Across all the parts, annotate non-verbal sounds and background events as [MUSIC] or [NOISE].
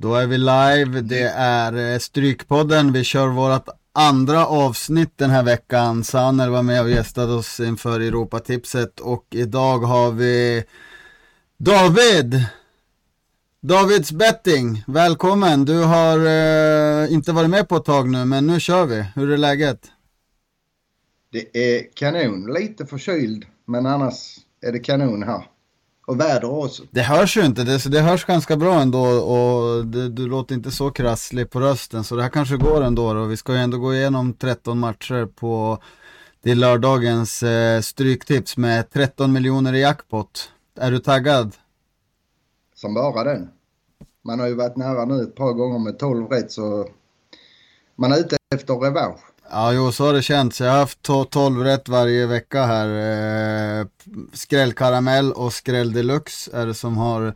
Då är vi live, det är eh, Strykpodden, vi kör vårt andra avsnitt den här veckan. Sanner var med och gästade oss inför Europatipset och idag har vi David! Davids betting, välkommen! Du har eh, inte varit med på ett tag nu, men nu kör vi. Hur är läget? Det är kanon, lite förkyld, men annars är det kanon här. Och väder också. Det hörs ju inte, det, det hörs ganska bra ändå och det, du låter inte så krasslig på rösten. Så det här kanske går ändå och vi ska ju ändå gå igenom 13 matcher på det är lördagens eh, stryktips med 13 miljoner i jackpot. Är du taggad? Som bara den. Man har ju varit nära nu ett par gånger med 12 rätt så man är ute efter revansch. Ja, jo, så har det känts. Jag har haft 12 rätt varje vecka här. Eh, skrällkaramell och skräll deluxe är det som har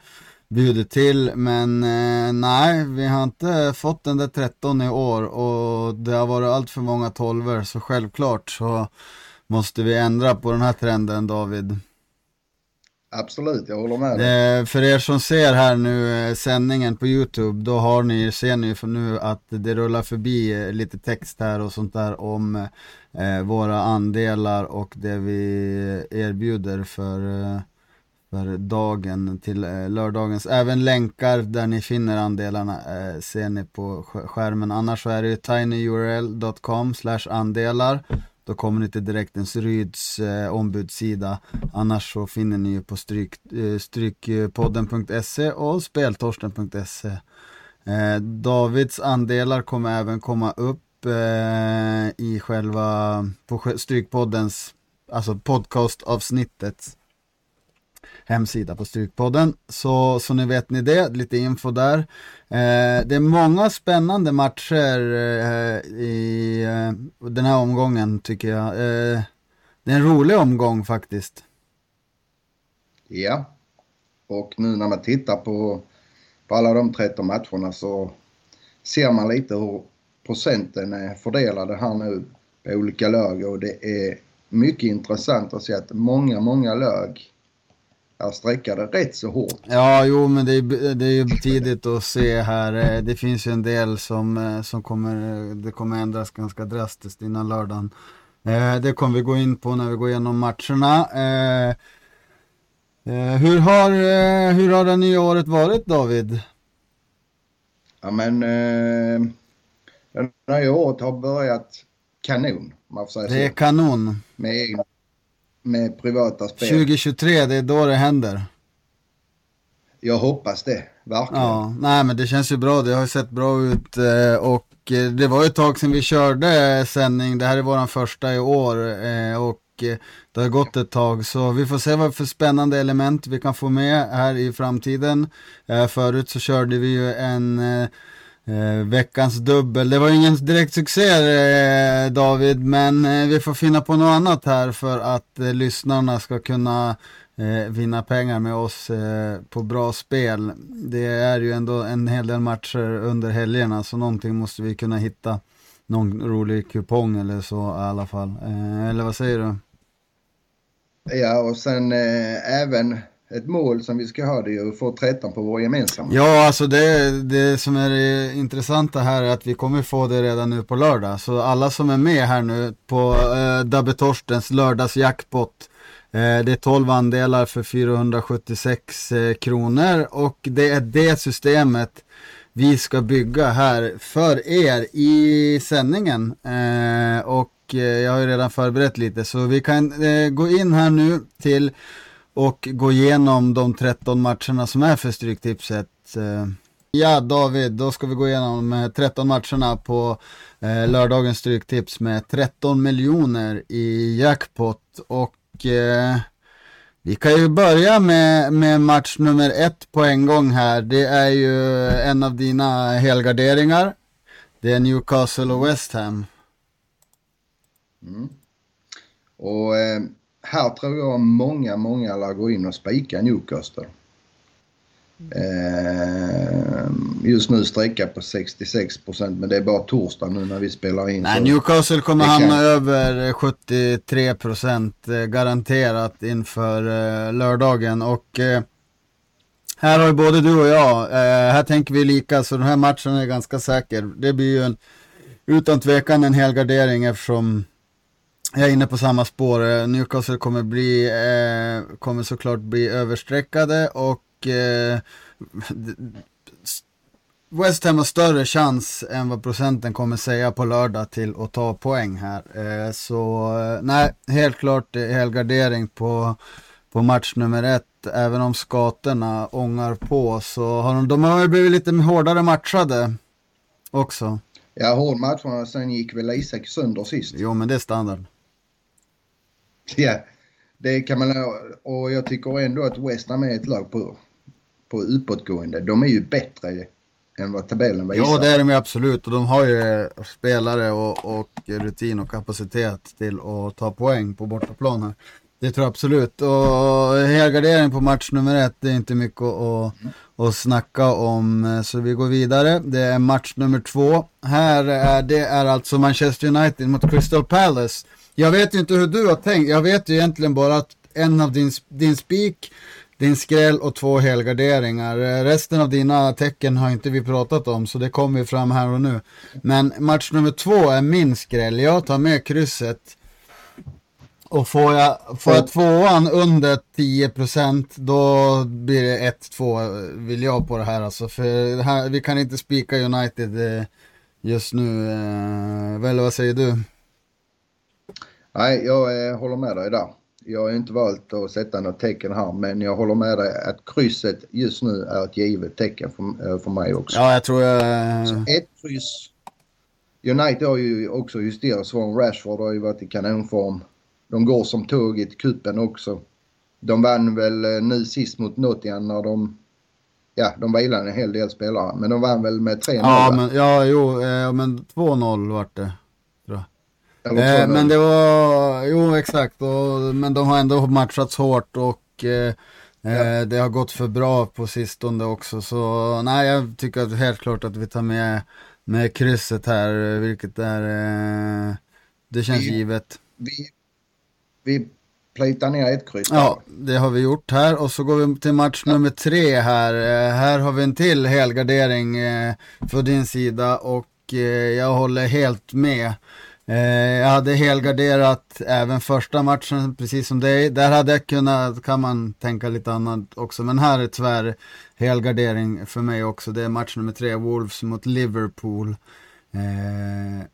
bjudit till. Men eh, nej, vi har inte fått den där 13 i år och det har varit allt för många 12 så självklart så måste vi ändra på den här trenden David. Absolut, jag håller med dig. För er som ser här nu eh, sändningen på YouTube, då har ni, ser ni för nu att det rullar förbi eh, lite text här och sånt där om eh, våra andelar och det vi erbjuder för, eh, för dagen till eh, lördagens. Även länkar där ni finner andelarna eh, ser ni på skärmen. Annars så är det tinyurl.com andelar då kommer ni till Direktens Ryds eh, ombudssida. Annars så finner ni ju på stryk, eh, strykpodden.se och speltorsten.se. Eh, Davids andelar kommer även komma upp eh, i själva, på Strykpoddens, alltså podcastavsnittet hemsida på Strykpodden. Så, så nu vet ni det, lite info där. Eh, det är många spännande matcher eh, i eh, den här omgången tycker jag. Eh, det är en rolig omgång faktiskt. Ja, och nu när man tittar på, på alla de 13 matcherna så ser man lite hur procenten är fördelade här nu på olika lag och det är mycket intressant att se att många, många lag är sträckade rätt så hårt. Ja, jo, men det är, det är ju tidigt att se här. Eh, det finns ju en del som, eh, som kommer, det kommer ändras ganska drastiskt innan lördagen. Eh, det kommer vi gå in på när vi går igenom matcherna. Hur har, hur har det nya året varit David? Ja men, det nya året har börjat kanon. Man får säga det är så. kanon. Med egna med privata spel. 2023, det är då det händer. Jag hoppas det, verkligen. Ja, nej men det känns ju bra. Det har ju sett bra ut eh, och eh, det var ju ett tag sedan vi körde sändning. Det här är våran första i år eh, och det har gått ett tag så vi får se vad för spännande element vi kan få med här i framtiden. Förut så körde vi ju en Eh, veckans dubbel. Det var ingen direkt succé eh, David, men eh, vi får finna på något annat här för att eh, lyssnarna ska kunna eh, vinna pengar med oss eh, på bra spel. Det är ju ändå en hel del matcher under helgerna, så någonting måste vi kunna hitta. Någon rolig kupong eller så i alla fall. Eh, eller vad säger du? Ja, och sen eh, även ett mål som vi ska ha det är att få 13 på vår gemensamma. Ja, alltså det, det som är det intressanta här är att vi kommer få det redan nu på lördag. Så alla som är med här nu på eh, Dabbe Torstens lördagsjackpot. Eh, det är 12 andelar för 476 eh, kronor och det är det systemet vi ska bygga här för er i sändningen. Eh, och eh, jag har ju redan förberett lite så vi kan eh, gå in här nu till och gå igenom de 13 matcherna som är för Stryktipset. Eh, ja, David, då ska vi gå igenom eh, 13 matcherna på eh, lördagens Stryktips med 13 miljoner i jackpot. Och eh, vi kan ju börja med, med match nummer ett på en gång här. Det är ju en av dina helgarderingar. Det är Newcastle och West Ham. Mm. Och här tror jag många, många lär gå in och spika Newcastle. Eh, just nu sträcka på 66 procent men det är bara torsdag nu när vi spelar in. Nej, Newcastle kommer hamna kan... över 73 procent eh, garanterat inför eh, lördagen och här har ju både du och jag, här tänker vi lika så den här matchen är ganska säker. Det blir ju en, utan tvekan en helgardering eftersom jag är inne på samma spår. Newcastle kommer bli, eh, kommer såklart bli överstreckade och eh, West Ham har större chans än vad procenten kommer säga på lördag till att ta poäng här. Eh, så eh, nej, helt klart helgardering på, på match nummer ett. Även om skatorna ångar på så har de, de har blivit lite hårdare matchade också. Ja, hårdmatcherna sen gick väl Isak sönder sist. Jo, men det är standard. [LAUGHS] Ja, det kan man och jag tycker ändå att West Ham är ett lag på, på uppåtgående. De är ju bättre än vad tabellen visar. Ja, det är de ju absolut och de har ju spelare och, och rutin och kapacitet till att ta poäng på bortaplan här. Det tror jag absolut. Och helgardering på match nummer ett, det är inte mycket att, att snacka om. Så vi går vidare. Det är match nummer två. Här är det är alltså Manchester United mot Crystal Palace. Jag vet ju inte hur du har tänkt. Jag vet ju egentligen bara att en av din, din spik, din skräll och två helgarderingar. Resten av dina tecken har inte vi pratat om så det kommer ju fram här och nu. Men match nummer två är min skräll. Jag tar med krysset. Och får jag, får jag tvåan under 10% då blir det 1-2 vill jag på det här alltså. För här, vi kan inte spika United eh, just nu. Eh, väl vad säger du? Nej, jag eh, håller med dig där. Jag har inte valt att sätta något tecken här men jag håller med dig att krysset just nu är ett givet tecken för, eh, för mig också. Ja, jag tror jag... Så ett kryss. United har ju också justerat från Rashford har ju varit i kanonform. De går som tåg i kuppen också. De vann väl eh, nu sist mot Nottingham när de ja, de vilade en hel del spelare. Men de vann väl med 3-0 Ja, men, ja jo, eh, men 2-0 vart det. Eh, men det var, jo exakt, och, men de har ändå matchats hårt och eh, eh, ja. det har gått för bra på sistone också. Så nej, jag tycker att helt klart att vi tar med, med krysset här, vilket är, eh, det känns vi, givet. Vi, vi plitar ner ett kryss. Ja, det har vi gjort här och så går vi till match nummer tre här. Eh, här har vi en till helgardering eh, för din sida och jag håller helt med. Eh, jag hade helgarderat även första matchen, precis som dig. Där hade jag kunnat, kan man tänka lite annat också. Men här är tyvärr helgardering för mig också. Det är match nummer tre, Wolves mot Liverpool. Eh,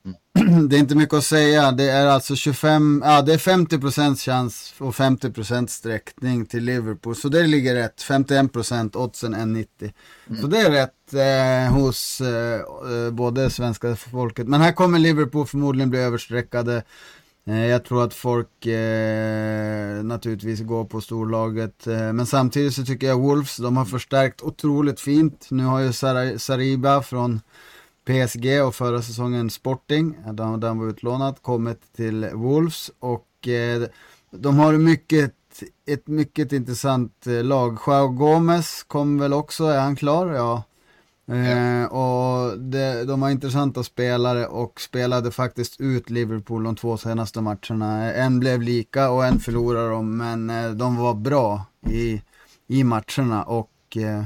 [CLEARS THROAT] det är inte mycket att säga. Det är alltså 25, ja det är 50% chans och 50% sträckning till Liverpool. Så det ligger rätt. 51% oddsen 1,90. Mm. Så det är rätt eh, hos eh, eh, både svenska folket. Men här kommer Liverpool förmodligen bli överstreckade. Eh, jag tror att folk eh, naturligtvis går på storlaget. Eh, men samtidigt så tycker jag Wolves, de har förstärkt otroligt fint. Nu har ju Sar Sariba från PSG och förra säsongen Sporting, där han var utlånad, kommit till Wolves och eh, de har mycket, ett mycket intressant eh, lag. Joao Gomez kom väl också, är han klar? Ja. Eh, och det, de har intressanta spelare och spelade faktiskt ut Liverpool de två senaste matcherna. En blev lika och en förlorade de, men eh, de var bra i, i matcherna och eh,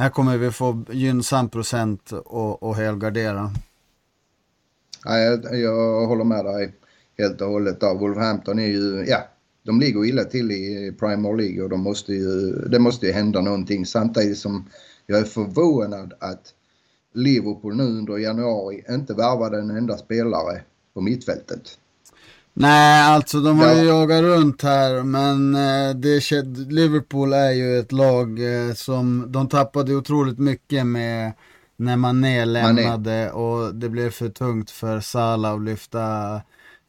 här kommer vi få gynnsam procent och, och helgardera. Ja, jag, jag håller med dig helt och hållet. Där. Wolverhampton är ju, ja, de ligger illa till i Premier League och de måste ju, det måste ju hända någonting samtidigt som jag är förvånad att Liverpool nu under januari inte värvade en enda spelare på mittfältet. Nej, alltså de har ju jagat runt här, men eh, det, Liverpool är ju ett lag eh, som de tappade otroligt mycket med när Mané lämnade Mané. och det blev för tungt för Salah att lyfta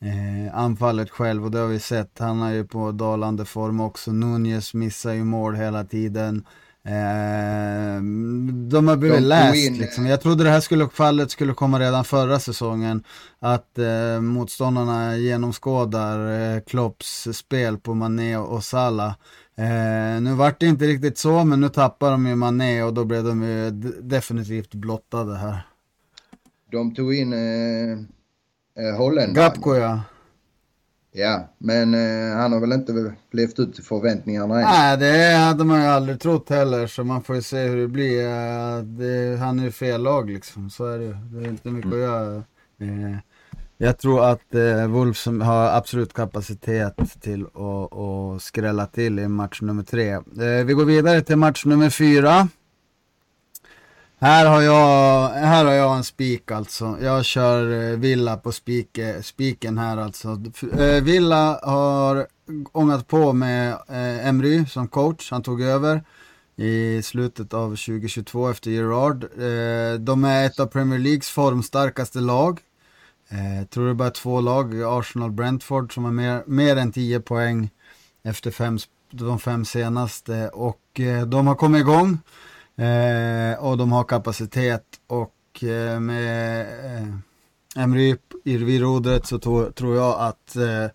eh, anfallet själv och det har vi sett. Han är ju på dalande form också. Nunez missar ju mål hela tiden. Eh, de har blivit läst liksom. Jag trodde det här skulle, fallet skulle komma redan förra säsongen. Att eh, motståndarna genomskådar eh, Klopps spel på Mané och Salah. Eh, nu vart det inte riktigt så, men nu tappar de ju Mané och då blev de ju definitivt blottade här. De tog in eh, eh, holländaren. Gapko ja. Ja, men eh, han har väl inte levt upp till förväntningarna än. Nej, det hade man ju aldrig trott heller, så man får ju se hur det blir. Eh, det, han är ju fel lag liksom, så är det ju. Det är inte mycket mm. att göra. Eh, jag tror att eh, Wolves har absolut kapacitet till att, att skrälla till i match nummer tre. Eh, vi går vidare till match nummer fyra. Här har jag, här har jag en spik alltså. Jag kör eh, Villa på spike, spiken här alltså. Eh, Villa har ångat på med eh, Emry som coach. Han tog över i slutet av 2022 efter Gerard. De är ett av Premier Leagues formstarkaste lag. Jag tror det är bara två lag, Arsenal-Brentford, som har mer, mer än 10 poäng efter fem, de fem senaste. Och de har kommit igång. Eh, och de har kapacitet och eh, med eh, Emry vid rodret så to, tror jag att eh,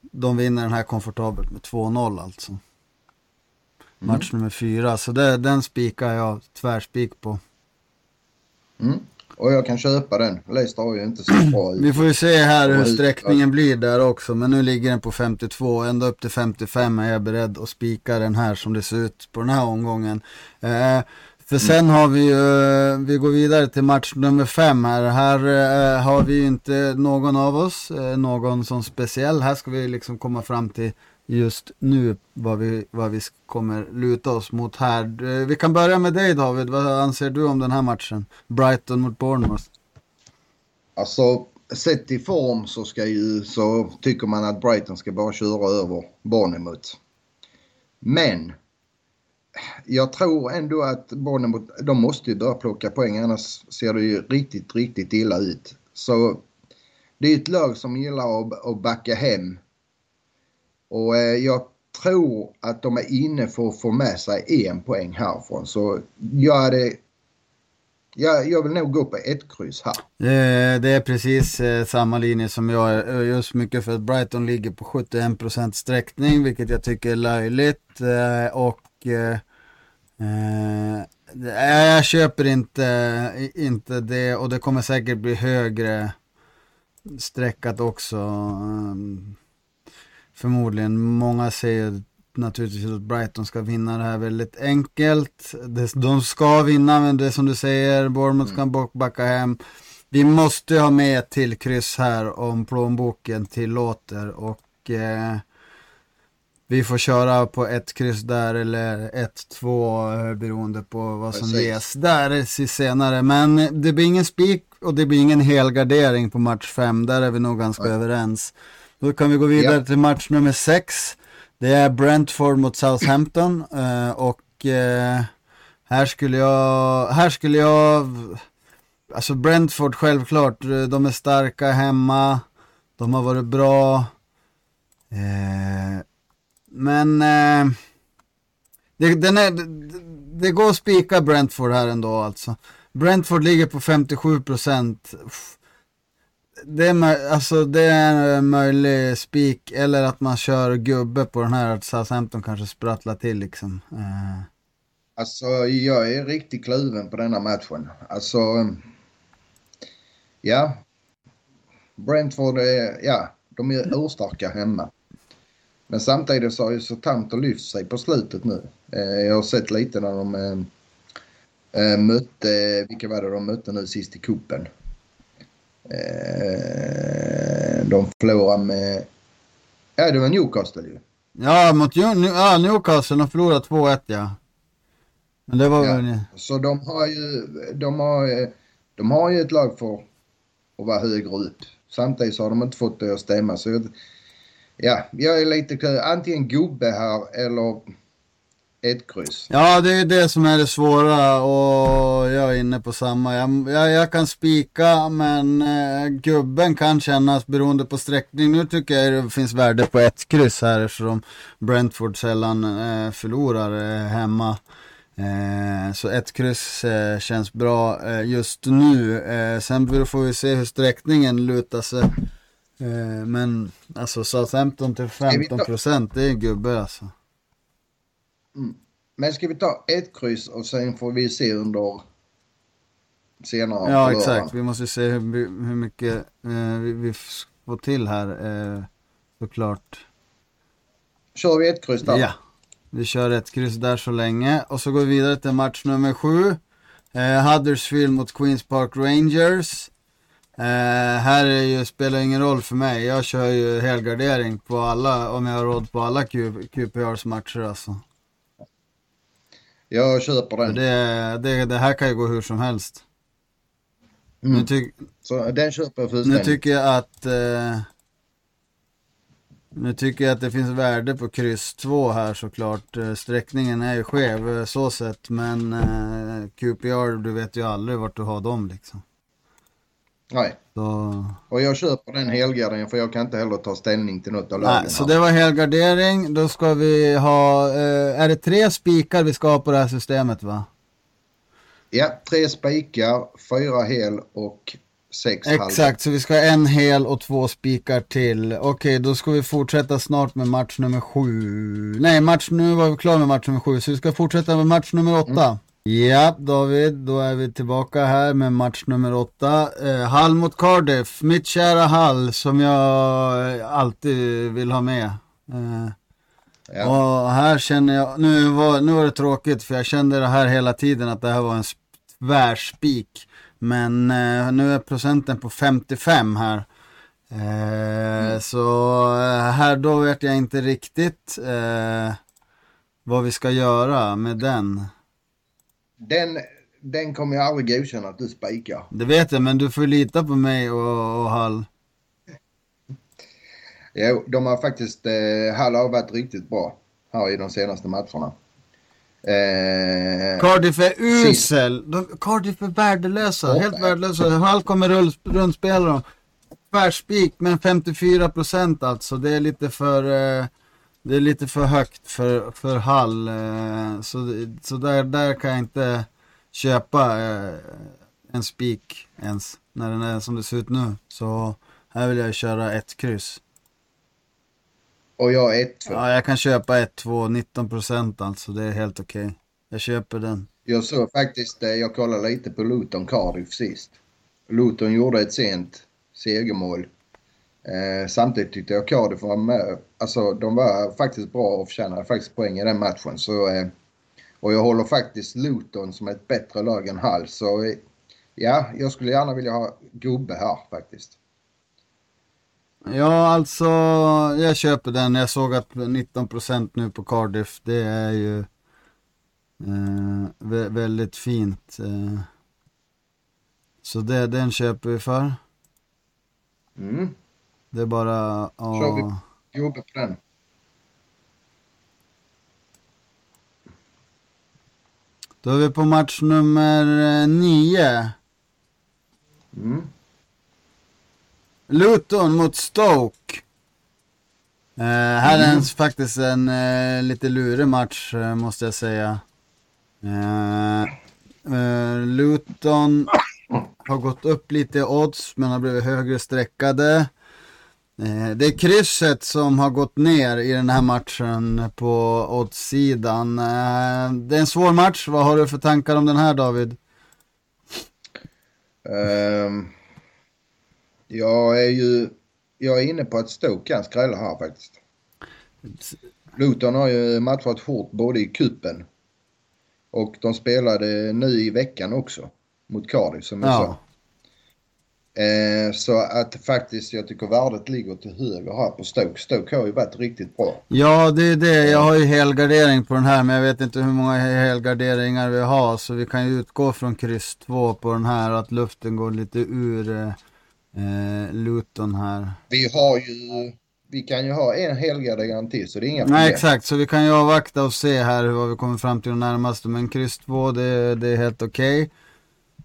de vinner den här komfortabelt med 2-0 alltså. Mm. Match nummer fyra, så det, den spikar jag tvärspik på. Mm. Och jag kan köpa den. Leicester har ju inte så bra ut. [CLEARS THROAT] Vi får ju se här hur sträckningen blir där också. Men nu ligger den på 52. Ända upp till 55 är jag beredd att spika den här som det ser ut på den här omgången. Eh, för sen mm. har vi ju, vi går vidare till match nummer fem här. Här eh, har vi ju inte någon av oss, eh, någon som speciell. Här ska vi liksom komma fram till just nu vad vi, vad vi kommer luta oss mot här. Eh, vi kan börja med dig David, vad anser du om den här matchen? Brighton mot Bournemouth. Alltså, sett i form så, ska ju, så tycker man att Brighton ska bara köra över Bournemouth. Men jag tror ändå att Bournemouth, de måste ju börja plocka poäng annars ser det ju riktigt, riktigt illa ut. Så det är ett lag som gillar att, att backa hem och eh, jag tror att de är inne för att få med sig en poäng härifrån. Så jag hade jag, jag vill nog gå på ett kryss här. Det är precis eh, samma linje som jag. Just mycket för att Brighton ligger på 71% sträckning, vilket jag tycker är löjligt. Eh, och jag köper inte, inte det och det kommer säkert bli högre sträckat också. Ehm, Förmodligen. Många säger naturligtvis att Brighton ska vinna det här väldigt enkelt. De ska vinna, men det är som du säger, Bournemouth ska mm. backa hem. Vi måste ha med ett till kryss här om plånboken tillåter och eh, vi får köra på ett kryss där eller ett, två eh, beroende på vad som Precis. ges där senare. Men det blir ingen spik och det blir ingen helgardering på match fem. Där är vi nog ganska Nej. överens. Då kan vi gå vidare ja. till match nummer 6. Det är Brentford mot Southampton eh, och eh, här skulle jag, här skulle jag, alltså Brentford självklart, eh, de är starka hemma, de har varit bra. men det, den är, det går att spika Brentford här ändå alltså. Brentford ligger på 57 procent det är, alltså, det är en möjlig spik eller att man kör gubbe på den här att Southampton kanske sprattlar till liksom. Uh. Alltså jag är riktigt kluven på denna matchen. Alltså, ja. Brentford är, ja, de är urstarka hemma. Men samtidigt så har ju Southampton lyft sig på slutet nu. Eh, jag har sett lite när de äh, mötte, vilka var det de mötte nu sist i kuppen de förlorade med... Ja, det var Newcastle ju. Ja, mot ja, Newcastle. De förlorade 2-1 ja. Men det var ja, väl... Så de har ju... De har, de har ju ett lag för att vara högre upp. Samtidigt så har de inte fått det att stämma. Så ja, jag är lite antingen gubbe här eller ett kryss. Ja, det är det som är det svåra och jag är inne på samma. Jag, jag, jag kan spika, men eh, gubben kan kännas beroende på sträckning. Nu tycker jag det finns värde på ett kryss här eftersom Brentford sällan eh, förlorar eh, hemma. Eh, så ett kryss eh, känns bra eh, just nu. sen får vi se hur sträckningen lutar sig. men alltså Southampton till 15 procent, det är en gubbe alltså. Mm. Men ska vi ta ett kryss och sen får vi se under senare. Ja, exakt. Vi måste se hur, hur mycket eh, vi, vi får till här, eh, såklart. Kör vi ett kryss där? Ja, vi kör ett kryss där så länge. Och så går vi vidare till match nummer sju. Eh, Huddersfield mot Queens Park Rangers. Eh, här är ju, spelar ingen roll för mig. Jag kör ju helgardering på alla, om jag har råd på alla QPRs matcher alltså. Jag köper den. Det, det, det här kan ju gå hur som helst. Mm. Nu tyck, Så den köper jag. Nu tycker jag att eh, nu tycker jag att det finns värde på kryss 2 här såklart. Eh, sträckningen är ju skev eh, så sett men eh, QPR, du vet ju aldrig vart du har dem liksom. Nej. Så... Och jag köper den helgarderingen för jag kan inte heller ta ställning till något av lagen. Så det var helgardering. Då ska vi ha, eh, är det tre spikar vi ska ha på det här systemet va? Ja, tre spikar, fyra hel och sex Exakt, halv. så vi ska ha en hel och två spikar till. Okej, okay, då ska vi fortsätta snart med match nummer sju. Nej, match, nu var vi klara med match nummer sju, så vi ska fortsätta med match nummer åtta. Mm. Ja, David, då är vi tillbaka här med match nummer åtta. Eh, Hall mot Cardiff, mitt kära Hall som jag alltid vill ha med. Eh, ja. Och här känner jag, nu var, nu var det tråkigt för jag kände det här hela tiden att det här var en tvärspik. Men eh, nu är procenten på 55 här. Eh, mm. Så eh, här då vet jag inte riktigt eh, vad vi ska göra med den. Den, den kommer jag aldrig godkänna att du spikar. Det vet jag, men du får lita på mig och, och Hall. Jo, de har faktiskt, eh, Hall har varit riktigt bra här i de senaste matcherna. Eh, Cardiff är usel. De, Cardiff är värdelösa. Oh, helt värdelösa. Hall kommer runt, rundspela dem. Tvärspik, men 54 procent alltså. Det är lite för... Eh, det är lite för högt för, för Hall. Eh, så så där, där kan jag inte köpa eh, en spik ens. När den är som det ser ut nu. Så här vill jag köra ett kryss. Och jag 1 2 Ja, jag kan köpa 1 2 19 procent alltså. Det är helt okej. Okay. Jag köper den. Jag såg faktiskt, eh, jag kollade lite på Luton Cardiff sist. Luton gjorde ett sent segermål. Eh, samtidigt tyckte jag Cardiff var med. Alltså de var faktiskt bra och förtjänade faktiskt poäng i den matchen. Så, eh, och jag håller faktiskt Luton som ett bättre lag än Hall. Så eh, ja, jag skulle gärna vilja ha gubbe här faktiskt. Ja, alltså jag köper den. Jag såg att 19% nu på Cardiff, det är ju eh, väldigt fint. Eh. Så det, den köper vi för. Mm. Det är bara att... Kör vi gubbe på den. Då är vi på match nummer nio. Mm. Luton mot Stoke. Uh, här är en, mm. faktiskt en uh, lite lurig match uh, måste jag säga. Luton har gått upp lite i odds men har blivit högre streckade. Det är krysset som har gått ner i den här matchen på oddssidan. Det är en svår match. Vad har du för tankar om den här David? Um jag är ju jag är inne på att Stoke kan skrälla här faktiskt. Luton har ju matchat hårt både i kuppen och de spelade nu i veckan också mot Cardiff som jag ja. sa. Eh, så att faktiskt jag tycker värdet ligger till höger här på Stoke. Stoke har ju varit riktigt bra. Ja det är det. Jag har ju helgardering på den här men jag vet inte hur många helgarderingar vi har så vi kan ju utgå från kryss 2 på den här att luften går lite ur eh, eh, Luton här. Vi har ju, vi kan ju ha en helgardering till så det är inga problem. Nej exakt, så vi kan ju avvakta och se här vad vi kommer fram till de närmaste. Men kryss 2 det, det är helt okej. Okay.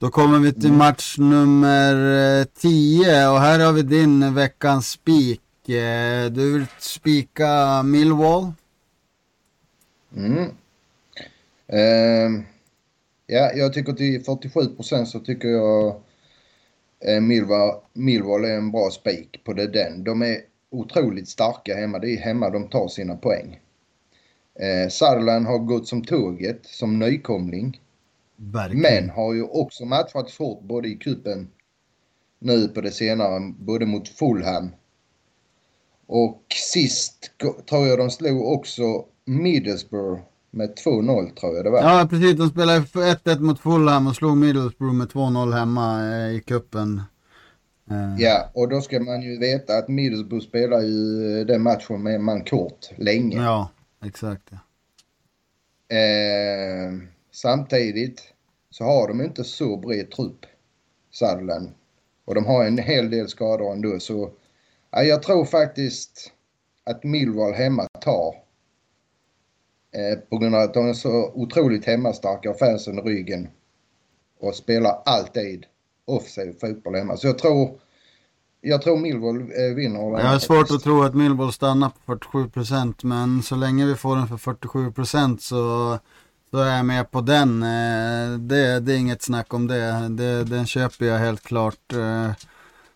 Då kommer vi till mm. match nummer 10 eh, och här har vi din veckans spik. Eh, du vill spika Millwall? Mm. Uh, ja, jag tycker till 47 procent så tycker jag Eh, Millwall, Millwall är en bra spik på det den. De är otroligt starka hemma. Det är hemma de tar sina poäng. Eh, Sutherland har gått som tåget som nykomling. Verkligen. Men har ju också matchat hårt både i kuppen nu på det senare, både mot Fulham. Och sist tror jag de slog också Middlesbrough med 2-0 tror jag det var. Ja precis, de spelade 1-1 mot Fulham och slog Middlesbrough med 2-0 hemma eh, i kuppen. Eh. Ja, och då ska man ju veta att Middlesbrough spelar ju den matchen med man kort länge. Ja, exakt. Ja. Eh, samtidigt så har de inte så bred trupp, Sutherland. Och de har en hel del skador ändå så ja, jag tror faktiskt att Millwall hemma tar. Eh, på grund av att de är så otroligt hemmastarka och fansen i ryggen. Och spelar alltid offensiv fotboll hemma. Så jag tror, jag tror Millwall eh, vinner. Jag har svårt att tro att Millwall stannar på 47 procent men så länge vi får den för 47 procent så så är jag med på den. Eh, det, det är inget snack om det. det. Den köper jag helt klart. Eh,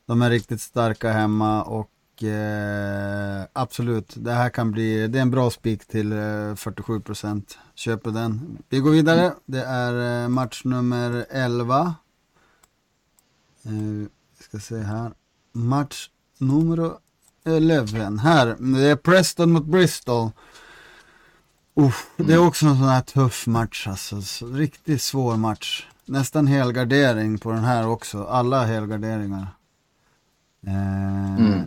de är riktigt starka hemma och eh, absolut, det här kan bli, det är en bra spik till 47 procent. Köper den. Vi går vidare. Det är match nummer 11. Vi ska se här. Match nummer 11. Här, det är Preston mot Bristol. Uff, det är också en sån här tuff match alltså. Så, riktigt svår match. Nästan helgardering på den här också. Alla helgarderingar. Eh, mm.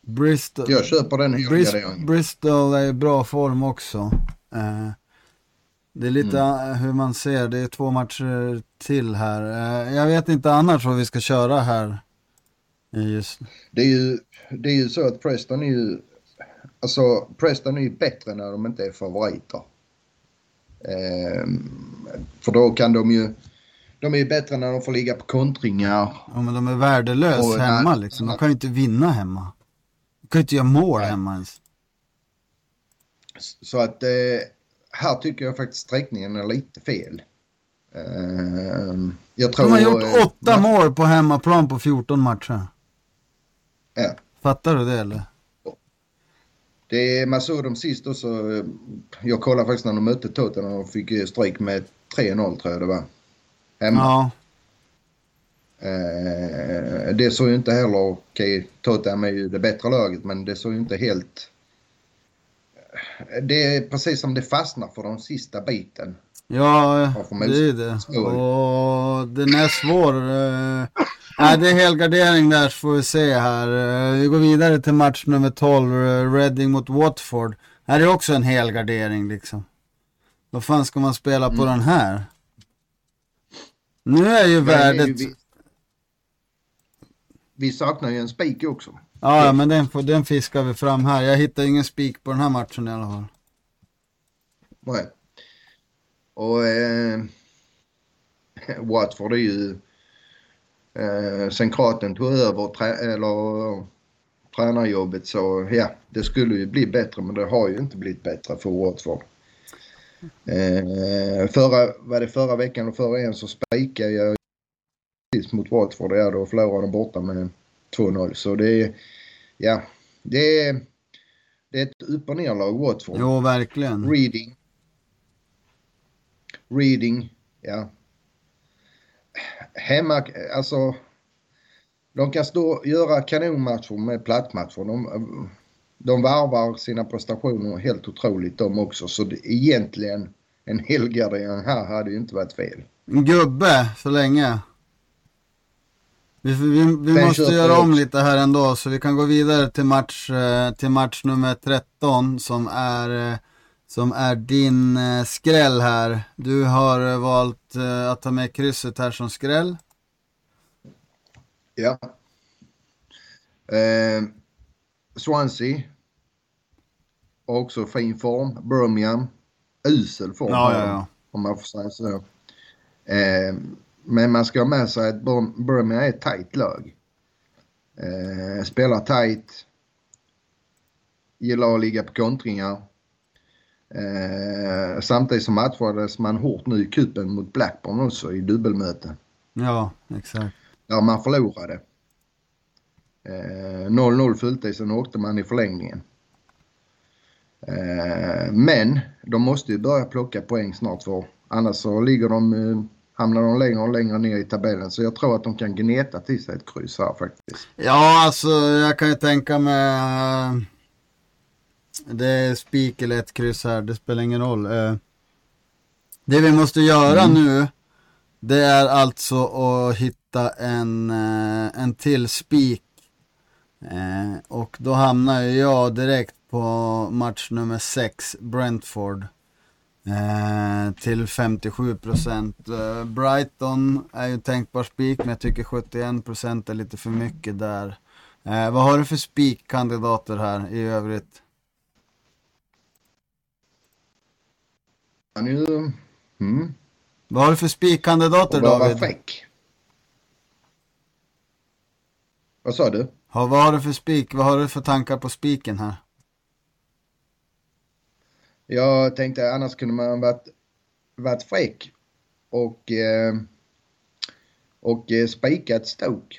Bristol, Jag köper den helgarderingen. Bristol är i bra form också. Eh, det är lite mm. hur man ser, det är två matcher till här. Eh, jag vet inte annars vad vi ska köra här. Just. Det, är ju, det är ju så att Preston är ju Alltså Preston är ju bättre när de inte är favoriter. Ehm, för då kan de ju... De är ju bättre när de får ligga på kontringar. Ja men de är värdelös och, hemma liksom. De kan ju inte vinna hemma. De kan ju inte göra mål nej. hemma ens. Så att eh, här tycker jag faktiskt sträckningen är lite fel. Eh, jag tror, de har gjort eh, åtta mål på hemmaplan på 14 matcher. Ja. Fattar du det eller? Det, man såg dem sist också. Jag kollade faktiskt när de mötte Tottenham och fick stryk med 3-0 tror jag det var. Hemma. Ja. Eh, det såg ju inte heller, okej okay, Tottenham är ju det bättre laget men det såg ju inte helt... Det är precis som det fastnar för den sista biten. Ja, det är det. Och den är svår. Nej, det är helgardering där så får vi se här. Eh, vi går vidare till match nummer 12, eh, Reading mot Watford. Här är också en helgardering liksom. Vad fan ska man spela på mm. den här? Nu är ju värdet... vi, vi saknar ju en spik också. Ja, men den, den fiskar vi fram här. Jag hittar ingen spik på den här matchen i alla fall. Nej. Och eh, [LAUGHS] Watford är ju Eh, sen Kraten tog över trä eller, tränarjobbet så ja, det skulle ju bli bättre men det har ju inte blivit bättre för Watford. Eh, förra, var det förra veckan och förra en så spikade jag mot Watford. Ja, då förlorade de borta med 2-0. Så det är, ja, det är, det är ett upp och nerlag Watford. Jo, verkligen. Reading. Reading, ja hemma, alltså de kan stå göra kanonmatcher med plattmatcher. De, de varvar sina prestationer helt otroligt de också. Så det, egentligen en helgardering här hade ju inte varit fel. Gubbe så länge. Vi, vi, vi måste göra om lite här ändå så vi kan gå vidare till match, eh, till match nummer 13 som är eh, som är din eh, skräll här. Du har eh, valt eh, att ta med krysset här som skräll. Ja. Eh, Swansea. Också fin form. Birmingham. Usel form. Ja, ja, ja. Om man får säga så. Eh, men man ska ha med sig att Birmingham är ett tajt lag. Eh, spelar tajt. Gillar att ligga på kontringar. Eh, samtidigt så matchades man hårt nu i kuppen mot Blackburn också i dubbelmöte. Ja, exakt. Ja, man förlorade. 0-0 eh, följde sen åkte man i förlängningen. Eh, men de måste ju börja plocka poäng snart för annars så ligger de, eh, hamnar de längre och längre ner i tabellen. Så jag tror att de kan gneta till sig ett kryss här faktiskt. Ja, alltså jag kan ju tänka mig uh, det är spik eller ett kryss här, det spelar ingen roll. Uh, det vi måste göra mm. nu det är alltså att hitta en, uh, en till spik. och då hamnar jag direkt på match nummer 6, Brentford. Eh, till 57 procent. Eh, Brighton är ju tänkbar spik, men jag tycker 71 procent är lite för mycket där. Eh, vad har du för spikkandidater här i övrigt? Han är mm. Vad har du för spikkandidater David? Fräck. Vad sa du? Ja, vad har du för spik? Vad har du för tankar på spiken här? Jag tänkte annars kunde man varit, varit fräck och, eh, och eh, spikat Stoke.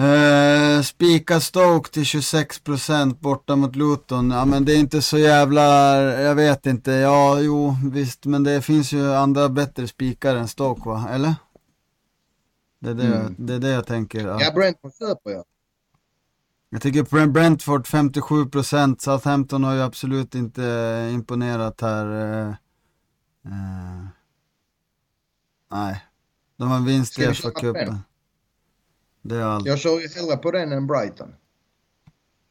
Eh, spika Stoke till 26% borta mot Luton. Ja men det är inte så jävla, jag vet inte. Ja, jo visst, men det finns ju andra bättre spikar än Stoke va, eller? Det är det, mm. det, är det jag tänker. Ja, ja Brentford köper jag. Jag tycker Brentford 57%, Southampton har ju absolut inte imponerat här. Eh, eh, nej, de har vinst i FA-cupen. Det är allt. Jag kör ju hellre på den än Brighton.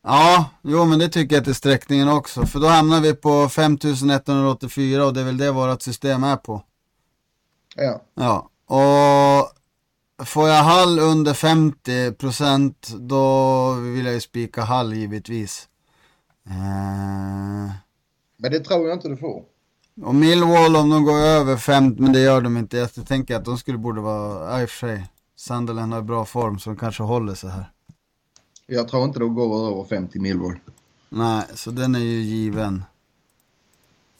Ja, jo men det tycker jag till sträckningen också. För då hamnar vi på 5184 och det är väl det vårt system är på. Ja. Ja, och Får jag Hall under 50% då vill jag ju spika Hall givetvis. Eh... Men det tror jag inte du får. Och Millwall om de går över 50, men det gör de inte. Jag tänker att de skulle borde vara, i och för sig. Sunderland har bra form så de kanske håller sig här. Jag tror inte de går över 50 Millwall. Nej, så den är ju given.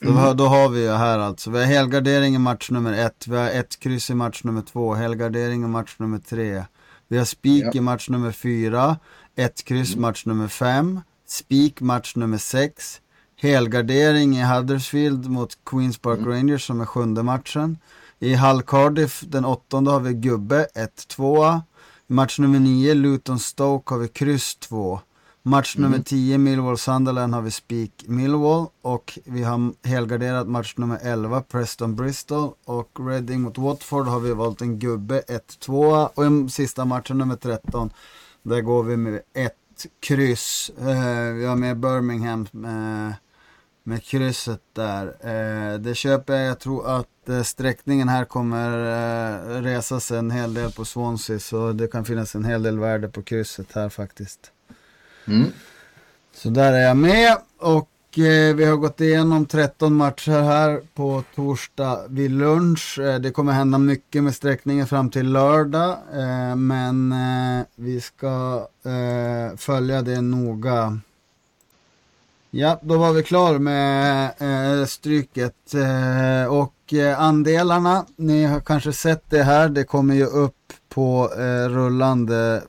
Mm. Då, då, har vi ju här alltså, vi har helgardering i match nummer ett, vi har ett kryss i match nummer två, helgardering i match nummer tre. Vi har spik ja. i match nummer fyra, ett kryss mm. match nummer fem, spik match nummer sex, helgardering i Huddersfield mot Queens Park mm. Rangers som är sjunde matchen. I Hull Cardiff den åttonde har vi gubbe 1-2. Match nummer nio Luton Stoke har vi kryss 2. Match nummer 10 mm. Millwall Sunderland har vi spik Millwall och vi har helgarderat match nummer 11 Preston Bristol och Reading mot Watford har vi valt en gubbe 1-2 och i sista matchen nummer 13 där går vi med ett kryss. Eh, vi har med Birmingham med, med krysset där. Eh, det köper jag. Jag tror att eh, sträckningen här kommer eh, sig en hel del på Swansea så det kan finnas en hel del värde på krysset här faktiskt. Mm. Så där är jag med och eh, vi har gått igenom 13 matcher här på torsdag vid lunch. Eh, det kommer hända mycket med sträckningen fram till lördag eh, men eh, vi ska följa det noga. Ja, då var vi klar med eh, stryket eh, och eh, andelarna. Ni har kanske sett det här. Det kommer ju upp på eh, rullande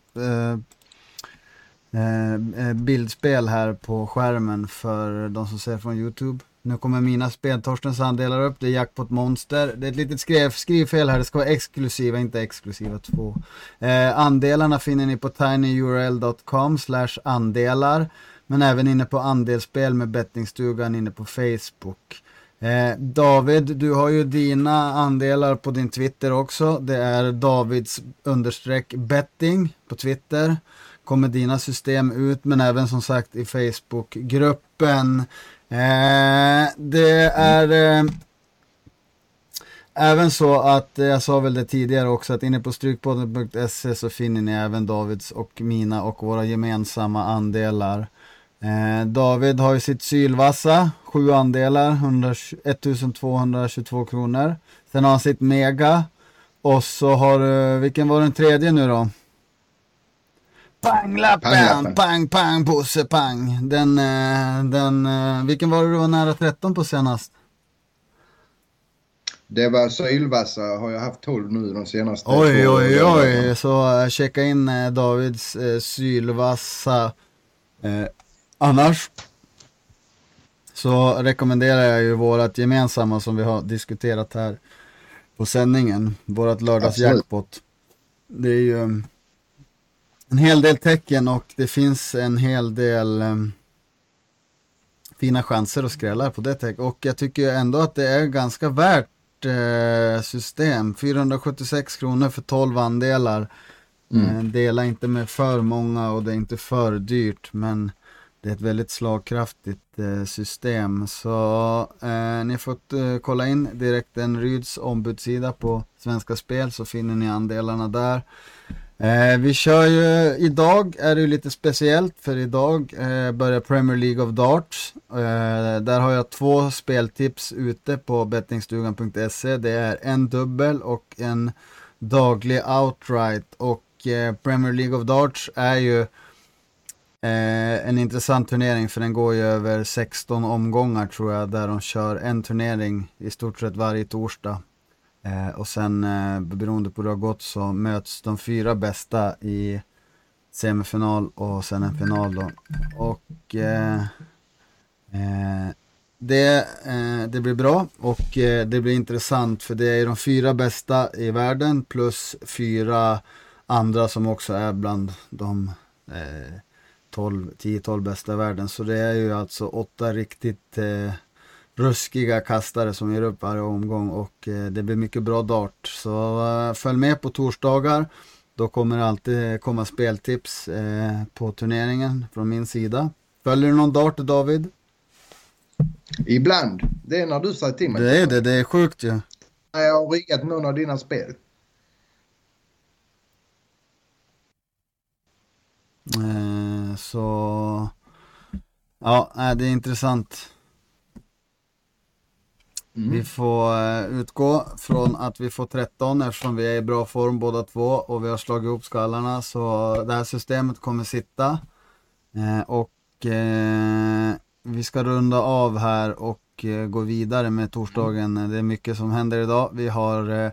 Eh, bildspel här på skärmen för de som ser från Youtube. Nu kommer mina spel, Torstens andelar upp, det är Jackpot Monster. Det är ett litet skrev, skrivfel här, det ska vara exklusiva, inte exklusiva två. Eh, andelarna finner ni på tinyurl.com slash andelar. Men även inne på andelsspel med bettingstugan inne på Facebook. Eh, David, du har ju dina andelar på din Twitter också. Det är Davids understreck betting på Twitter kommer dina system ut men även som sagt i Facebookgruppen. Eh, det är eh, även så att, eh, jag sa väl det tidigare också, att inne på strykpodden.se så finner ni även Davids och mina och våra gemensamma andelar. Eh, David har ju sitt sylvassa, sju andelar, 100, 1222 kronor. Sen har han sitt mega och så har du, vilken var den tredje nu då? Panglappen, pang, pang, Bosse, pang. Den, eh, den, eh, vilken var det du var nära 13 på senast? Det var sylvassa, har jag haft 12 nu de senaste Oj, oj, oj, så checka in Davids sylvassa Annars så rekommenderar jag ju vårat gemensamma som vi har diskuterat här på sändningen. Vårat lördagsjackpot. Det är ju en hel del tecken och det finns en hel del um, fina chanser att skrälla på det tecken. Och jag tycker ändå att det är ganska värt uh, system. 476 kronor för 12 andelar. Mm. Uh, dela inte med för många och det är inte för dyrt men det är ett väldigt slagkraftigt eh, system. Så eh, ni får eh, kolla in direkt en Ryds ombudssida på Svenska Spel så finner ni andelarna där. Eh, vi kör ju, idag är det lite speciellt för idag eh, börjar Premier League of Darts. Eh, där har jag två speltips ute på bettingstugan.se. Det är en dubbel och en daglig outright. Och eh, Premier League of Darts är ju Eh, en intressant turnering för den går ju över 16 omgångar tror jag där de kör en turnering i stort sett varje torsdag. Eh, och sen eh, beroende på hur det har gått så möts de fyra bästa i semifinal och sen en final då. Och eh, eh det, eh, det blir bra och eh, det blir intressant för det är de fyra bästa i världen plus fyra andra som också är bland de eh, 10-12 bästa i världen. Så det är ju alltså åtta riktigt eh, ruskiga kastare som ger upp varje omgång och eh, det blir mycket bra dart. Så eh, följ med på torsdagar. Då kommer det alltid komma speltips eh, på turneringen från min sida. Följer du någon dart David? Ibland. Det är när du säger till mig. Det är det, det är sjukt ju. Ja. Jag har riggat någon av dina spel. Eh, så ja, det är intressant. Mm. Vi får uh, utgå från att vi får 13 eftersom vi är i bra form båda två och vi har slagit ihop skallarna så det här systemet kommer sitta. Uh, och uh, vi ska runda av här och gå vidare med torsdagen. Det är mycket som händer idag. Vi har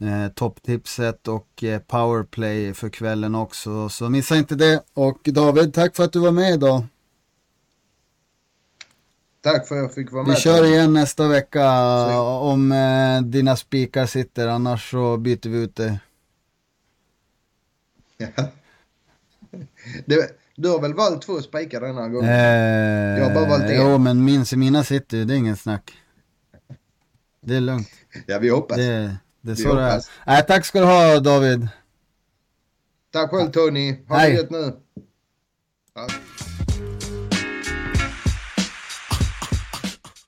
eh, topptipset och eh, powerplay för kvällen också. Så missa inte det. Och David, tack för att du var med idag. Tack för att jag fick vara med. Vi kör igen nästa vecka så. om eh, dina spikar sitter, annars så byter vi ut det. [LAUGHS] Ja. Det, du har väl valt två spikar denna gången? Eh, jag har bara valt en. Jo, men min, mina sitter ju, det är ingen snack. Det är lugnt. Ja, vi hoppas. Det, det är så det är. Nej, tack ska du ha David. Tack själv Tony. Ha det gött nu. Ja.